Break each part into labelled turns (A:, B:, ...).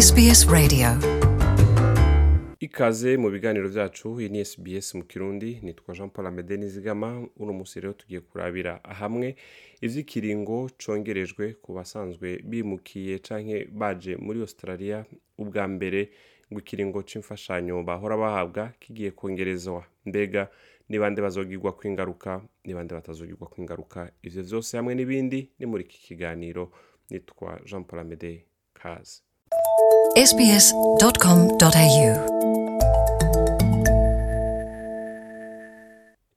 A: SBS Radio.
B: Ikaze mu biganiro byacu iyi ni SBS mu kirundi nitwa jean paul amede nizigama uno munsi rero tugiye kurabira hamwe ivy'ikiringo congerejwe ku basanzwe bimukiye canke baje muri australia ubwa mbere ngo ikiringo c'imfashanyo bahora bahabwa kigiye kongerezwa mbega ni bande bazogirwa kwingaruka ni bande batazogirwa kwingaruka? Ivyo vyose hamwe n'ibindi ni muri iki kiganiro nitwa jean paul amede kaze.
A: sbs.com.au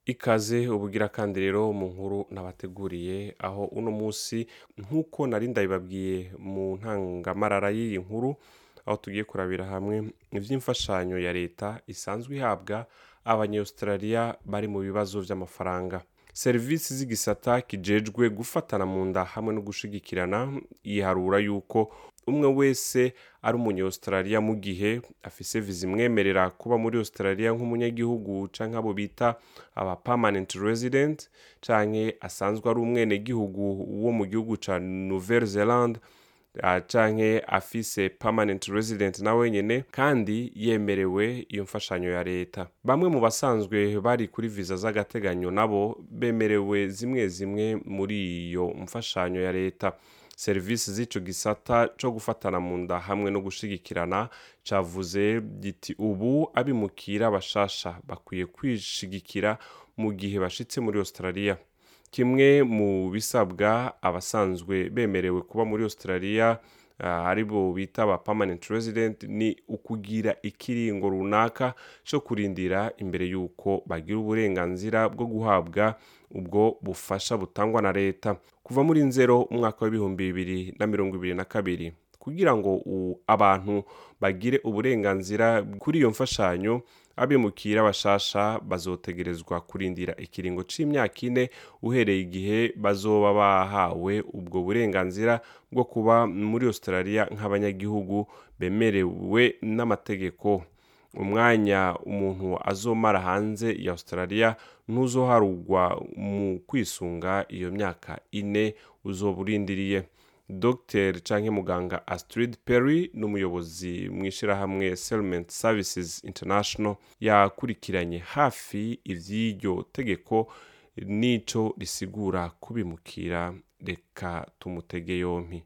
B: ikaze ubugira kandi rero mu nkuru nabateguriye aho uno munsi nk'uko nari ndabibabwiye mu ntangamarara y'iyi nkuru aho tugiye kurabira hamwe iby'imfashanyo ya leta isanzwe ihabwa abanyaustraliya bari mu bibazo by'amafaranga. Serivisi z'igisata kijejwe gufatana mu nda hamwe no gushigikirana yiharura yuko umwe wese ari umunyaustraliya mu gihe afise viza imwemerera kuba muri australia nk'umunyagihugu canke abo bita aba permanent resident canke asanzwe ari umwenegihugu wo mu gihugu ca nouvelle zelande canke afise permanent resident na wenyene kandi yemerewe iyo mfashanyo ya leta. Bamwe mu basanzwe bari kuri viza z'agateganyo nabo bemerewe zimwe zimwe muri iyo mfashanyo ya leta. Serivisi z'ico gisata co gufatana mu nda hamwe no gushigikirana cavuze giti ubu abimukira bashasha bakwiye kwishigikira mu gihe bashitse muri australia. Kimwe mu bisabwa abasanzwe bemerewe kuba muri australia uh, ari bo bita aba permanent resident ni ukugira ikiringo runaka co kurindira imbere y'uko bagira uburenganzira bwo guhabwa ubwo bufasha butangwa na leta. Kuva muri nzero umwaka w'ibihumbi bibiri na mirongo ibiri na kabiri. Kugira ngo abantu bagire uburenganzira kuri iyo mfashanyo abimukira bashasha bazotegerezwa kurindira ikiringo c'imyaka ine uhereye igihe bazoba bahawe ubwo burenganzira bwo kuba muri australia nk'abanyagihugu bemerewe n'amategeko. Umwanya umuntu azomara hanze ya australia ntuzoharugwa mu kwisunga iyo myaka ine uzoba urindiriye dr. Canke muganga astrid perry n'umuyobozi mu ishirahamwe settlement services international yakurikiranye hafi ivy'iryo tegeko n'ico risigura kubimukira. Reka tumutege yompi.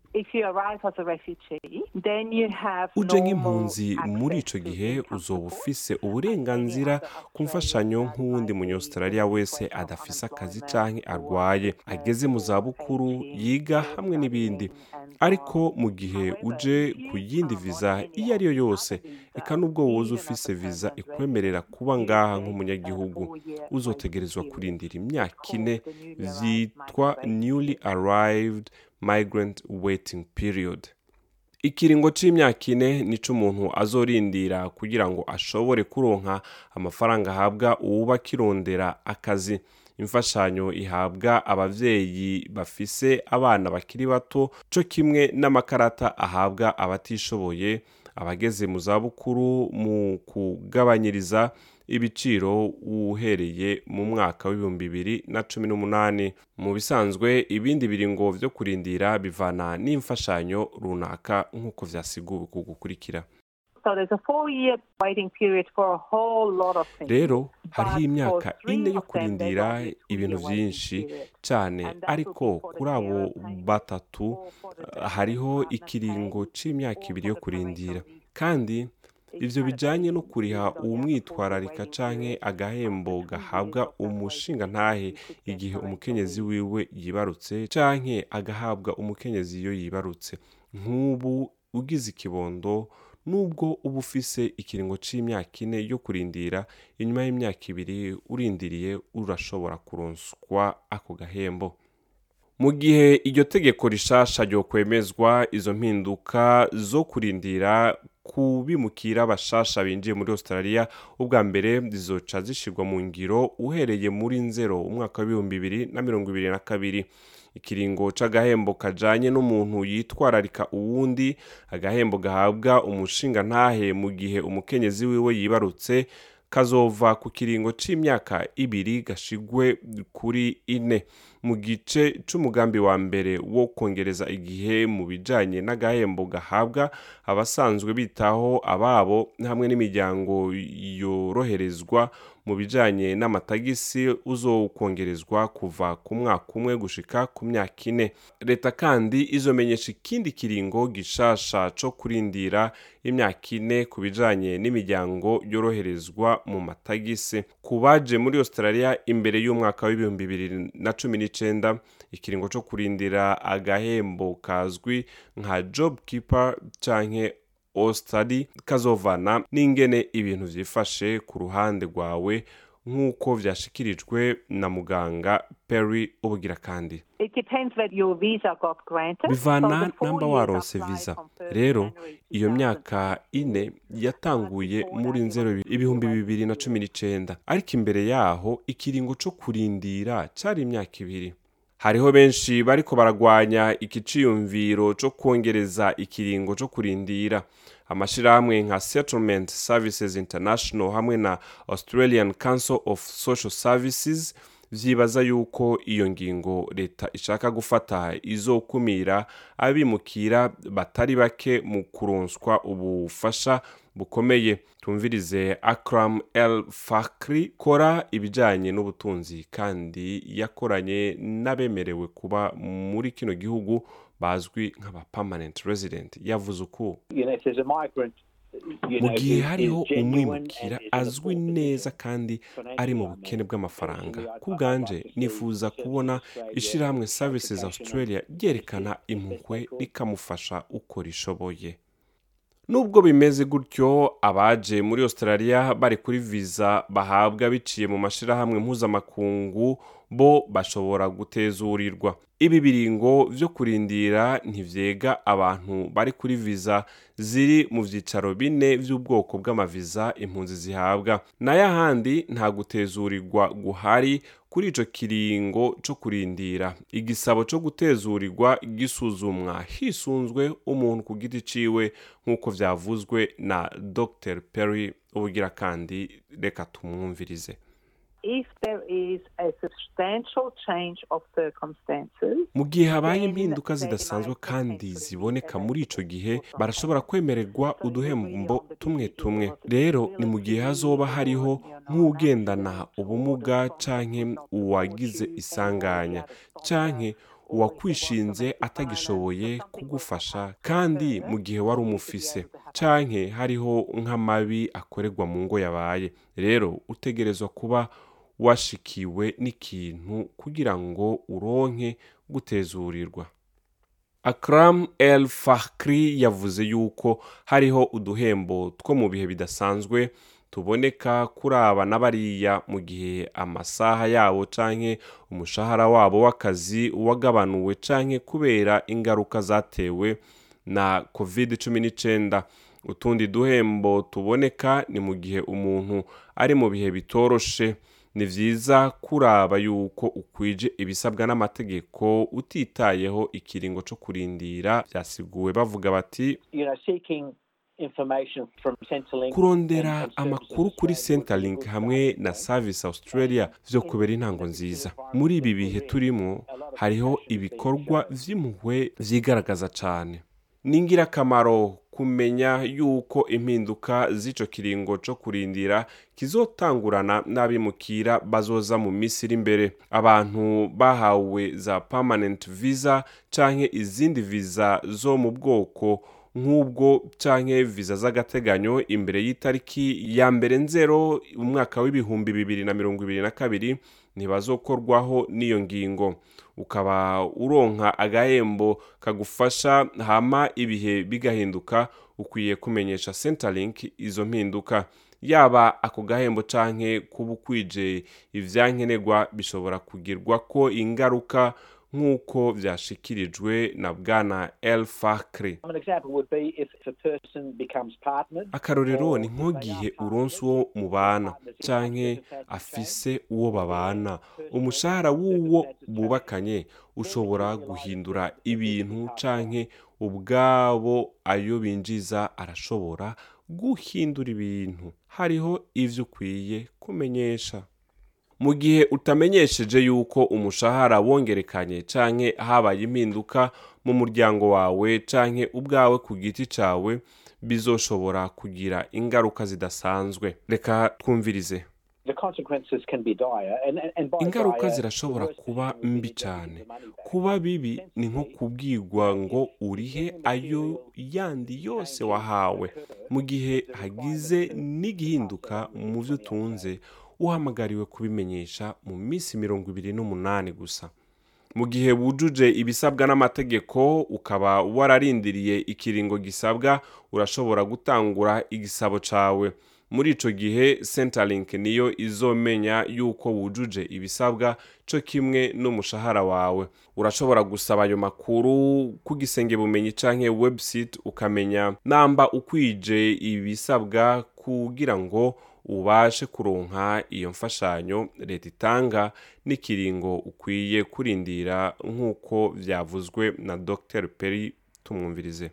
B: Uje nk'impunzi muri ico gihe uzoba ufise uburenganzira ku mfashanyo nk'uwundi munyaustralia wese adafise akazi canke arwaye ageze mu zabukuru yiga hamwe n'ibindi. ariko mu gihe uje ku yindi viza iyo ari yo yose eka n'ubwo woza ufise viza ikwemerera kuba ngaha nk'umunyagihugu. uzotegerezwa kurindira imyaka ine vyitwa newly arrived migrant waiting period. Ikiringo c'imyaka ine nico umuntu azorindira kugira ngo ashobore kuronka amafaranga ahabwa uwuba akirondera akazi. Imfashanyo ihabwa abavyeyi bafise abana bakiri bato co kimwe n'amakarata ahabwa abatishoboye abageze mu zabukuru mu kugabanyiriza ibiciro uhereye mu mwaka w'ibihumbi bibiri na cumi n'umunani. Mu bisanzwe ibindi biringo vyo kurindira bivana n'imfashanyo runaka nk'uko vyasiguwe ku gukurikira. Rero hariho imyaka ine yo kurindira ibintu vyinshi cane. Ariko kuri abo batatu hariho ikiringo c'imyaka ibiri yo kurindira. kandi ivyo bijanye no kuriha uwumwitwararika canke agahembo gahabwa umushinga ntahe igihe umukenyezi wiwe yibarutse canke agahabwa umukenyezi iyo yibarutse. Nk'ubu ugize ikibondo nubwo uba ufise ikiringo c'imyaka ine yo kurindira inyuma y'imyaka ibiri urindiriye urashobora kuronswa ako gahembo. Mu gihe iryo tegeko rishasha ryokwemezwa izo mpinduka zo kurindira kubimukira bashasha binjiye muri australia ubwa mbere zizoca zishirwa mu ngiro uhereye muri nzero umwaka w'ibihumbi bibiri na mirongo ibiri na kabiri. Ikiringo c'agahembo kajanye n'umuntu yitwararika uwundi agahembo gahabwa umushinga ntahe mu gihe umukenyezi wiwe yibarutse kazova ku kiringo c'imyaka ibiri gashigwe kuri ine. Mu gice c'umugambi wa mbere wo kongereza igihe mu bijanye n'agahembo gahabwa abasanzwe bitaho ababo hamwe n'imiryango yoroherezwa mu bijanye n'amatagisi uzokongerezwa kuva ku mwaka umwe gushika ku myaka ine. Leta kandi izomenyesha ikindi kiringo gishasha co kurindira imyaka ine ku bijanye n'imiryango yoroherezwa mu matagisi. Ku baje muri australia imbere y'umwaka w'ibihumbi bibiri na cumi n'icenda ikiringo co kurindira agahembo kazwi nka job keeper canke ostadi kazovana n'ingene ibintu vyifashe ku ruhande rwawe nk'uko vyashikirijwe na muganga perry ubugira kandi bivana namba waronse viza rero iyo myaka ine yatanguye muri nzero ibihumbi bibiri na cumi n'icenda. Ariko imbere yaho ikiringo co kurindira cari imyaka ibiri. Hariho benshi bariko baragwanya iki ciyumviro co kwongereza ikiringo co kurindira. Amashirahamwe nka settlement services international hamwe na australian council of social services vyibaza yuko iyo ngingo leta ishaka gufata izokumira abimukira batari bake mu kuronswa ubufasha bukomeye. Tumvirize akram el fakri kora ibijanye n'ubutunzi kandi yakoranye n'abemerewe kuba muri kino gihugu bazwi nk'aba permanent resident yavuze uku mu gihe hariho umwimukira azwi neza kandi ari mu bukene bw'amafaranga. ku bwanje nifuza kubona ishyirahamwe services australia ryerekana impuhwe rikamufasha uko rishoboye. Nubwo bimeze gutyo abaje muri australia bari kuri viza bahabwa biciye mu mashirahamwe mpuzamakungu bo bashobora gutezurirwa. Ibi biringo vyo kurindira ntivyega abantu bari kuri viza ziri mu vyicaro bine vy'ubwoko bw'amaviza impunzi zihabwa. Nayo ahandi nta gutezurirwa guhari kuri ico kiringo co kurindira. Igisabo co gutezurirwa gisuzumwa hisunzwe umuntu ku giti ciwe nk'uko vyavuzwe na dr. Perry ubugira kandi reka tumwumvirize. Mu gihe habaye impinduka zidasanzwe kandi ziboneka muri ico gihe barashobora kwemererwa uduhembo tumwe tumwe. rero ni mu gihe hazoba hariho nk'ugendana ubumuga canke uwagize isanganya canke uwakwishinze atagishoboye kugufasha. kandi mu gihe wari umufise canke hariho nk'amabi akorerwa mu ngo yabaye. Rero utegerezwa kuba washikiwe n'ikintu kugira ngo uronke gutezurirwa. Akram el fakri yavuze yuko hariho uduhembo two mu bihe bidasanzwe tuboneka kuri aba na bariya mu gihe amasaha yabo canke umushahara wabo w'akazi wagabanuwe canke kubera ingaruka zatewe na covid cumi n'icenda utundi duhembo tuboneka ni mu gihe umuntu ari mu bihe bitoroshe. Ni vyiza kuraba yuko ukwije ibisabwa n'amategeko utitayeho ikiringo co kurindira vyasiguwe. Bavuga bati kurondera amakuru kuri centerlink hamwe na service australia vyo kubera intango nziza. Muri ibi bihe turimo hariho ibikorwa vy'impuhwe vyigaragaza cane. Ni ingirakamaro kumenya yuko impinduka z'ico kiringo co kurindira kizotangurana n'abimukira bazoza mu minsi iri imbere abantu bahawe za permanent visa canke izindi viza zo mu bwoko nk'ubwo canke viza z'agateganyo imbere y'itariki ya mbere nzero umwaka w'ibihumbi bibiri na mirongo ibiri na kabiri ntibazokorwaho n'iyo ngingo. Ukaba uronka agahembo kagufasha hama ibihe bigahinduka ukwiye kumenyesha centerlink izo mpinduka. Yaba ako gahembo canke kuba ukwije ivyankenerwa bishobora kugirwa ko ingaruka nk'uko vyashikirijwe na bwana el fakri akarorero ni nk'igihe uronse uwo mubana canke afise uwo babana. umushahara w'uwo bubakanye ushobora guhindura ibintu canke ubwabo ayo binjiza arashobora guhindura ibintu. Hariho ivyo ukwiye kumenyesha. Mu gihe utamenyesheje yuko umushahara wongerekanye canke habaye impinduka mu muryango wawe canke ubwawe ku giti cawe bizoshobora kugira ingaruka zidasanzwe. Reka twumvirize. Ingaruka zirashobora kuba mbi cyane kuba bibi ni nko kubwirwa ngo urihe ayo yandi yose wahawe. mu gihe hagize n'igihinduka mu byo utunze uhamagariwe kubimenyesha mu minsi mirongo ibiri n'umunani gusa. Mu gihe wujuje ibisabwa n'amategeko ukaba wararindiriye ikiringo gisabwa urashobora gutangura igisabo cawe. Muri ico gihe centerlink niyo izomenya yuko wujuje ibisabwa co kimwe n'umushahara wawe. Urashobora gusaba ayo makuru ku gisenge bumenyi canke website ukamenya namba ukwije ibisabwa kugira ngo ubashe kuronka iyo mfashanyo. Leta itanga n'ikiringo ukwiye kurindira nk'uko vyavuzwe na dr. Perry tumwumvirize.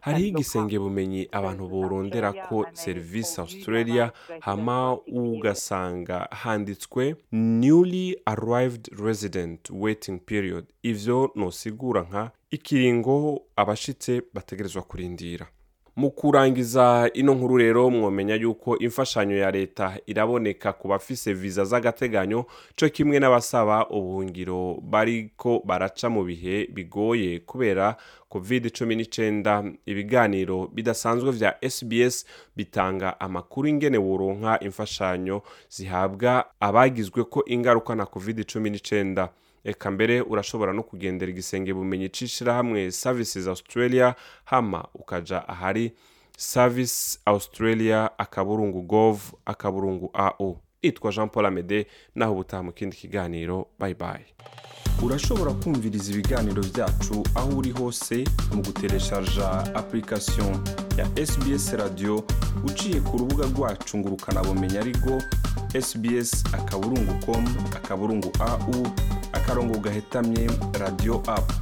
B: Hariho igisenge bumenyi abantu borondera ko serivisi australia hama ugasanga handitswe newly arrived resident waiting period. Ivyo nosigura nka ikiringo abashitse bategerezwa kurindira. Mu kurangiza ino nkuru rero mwomenya yuko imfashanyo ya leta iraboneka ku bafise viza z'agateganyo co kimwe n'abasaba ubuhungiro bariko baraca mu bihe bigoye kubera covid 19 ibiganiro bidasanzwe vya sbs bitanga amakuru ingene woronka imfashanyo zihabwa abagizwe ko ingaruka na covid 19 eka mbere urashobora no kugendera igisenge bumenyi c'ishirahamwe services australia hama ukaja ahari service australia akaburungu gov akaburungu ao itwa jean paul amede naho ubutaha mu kindi kiganiro bye bye. Urashobora kumviriza ibiganiro byacu aho uri hose mu gutereshaja application ya sbs radio uciye ku rubuga rwacu ngo ukanabumenya ariko sbs akaburungu com akaburungu au akarongo gahetamye radio app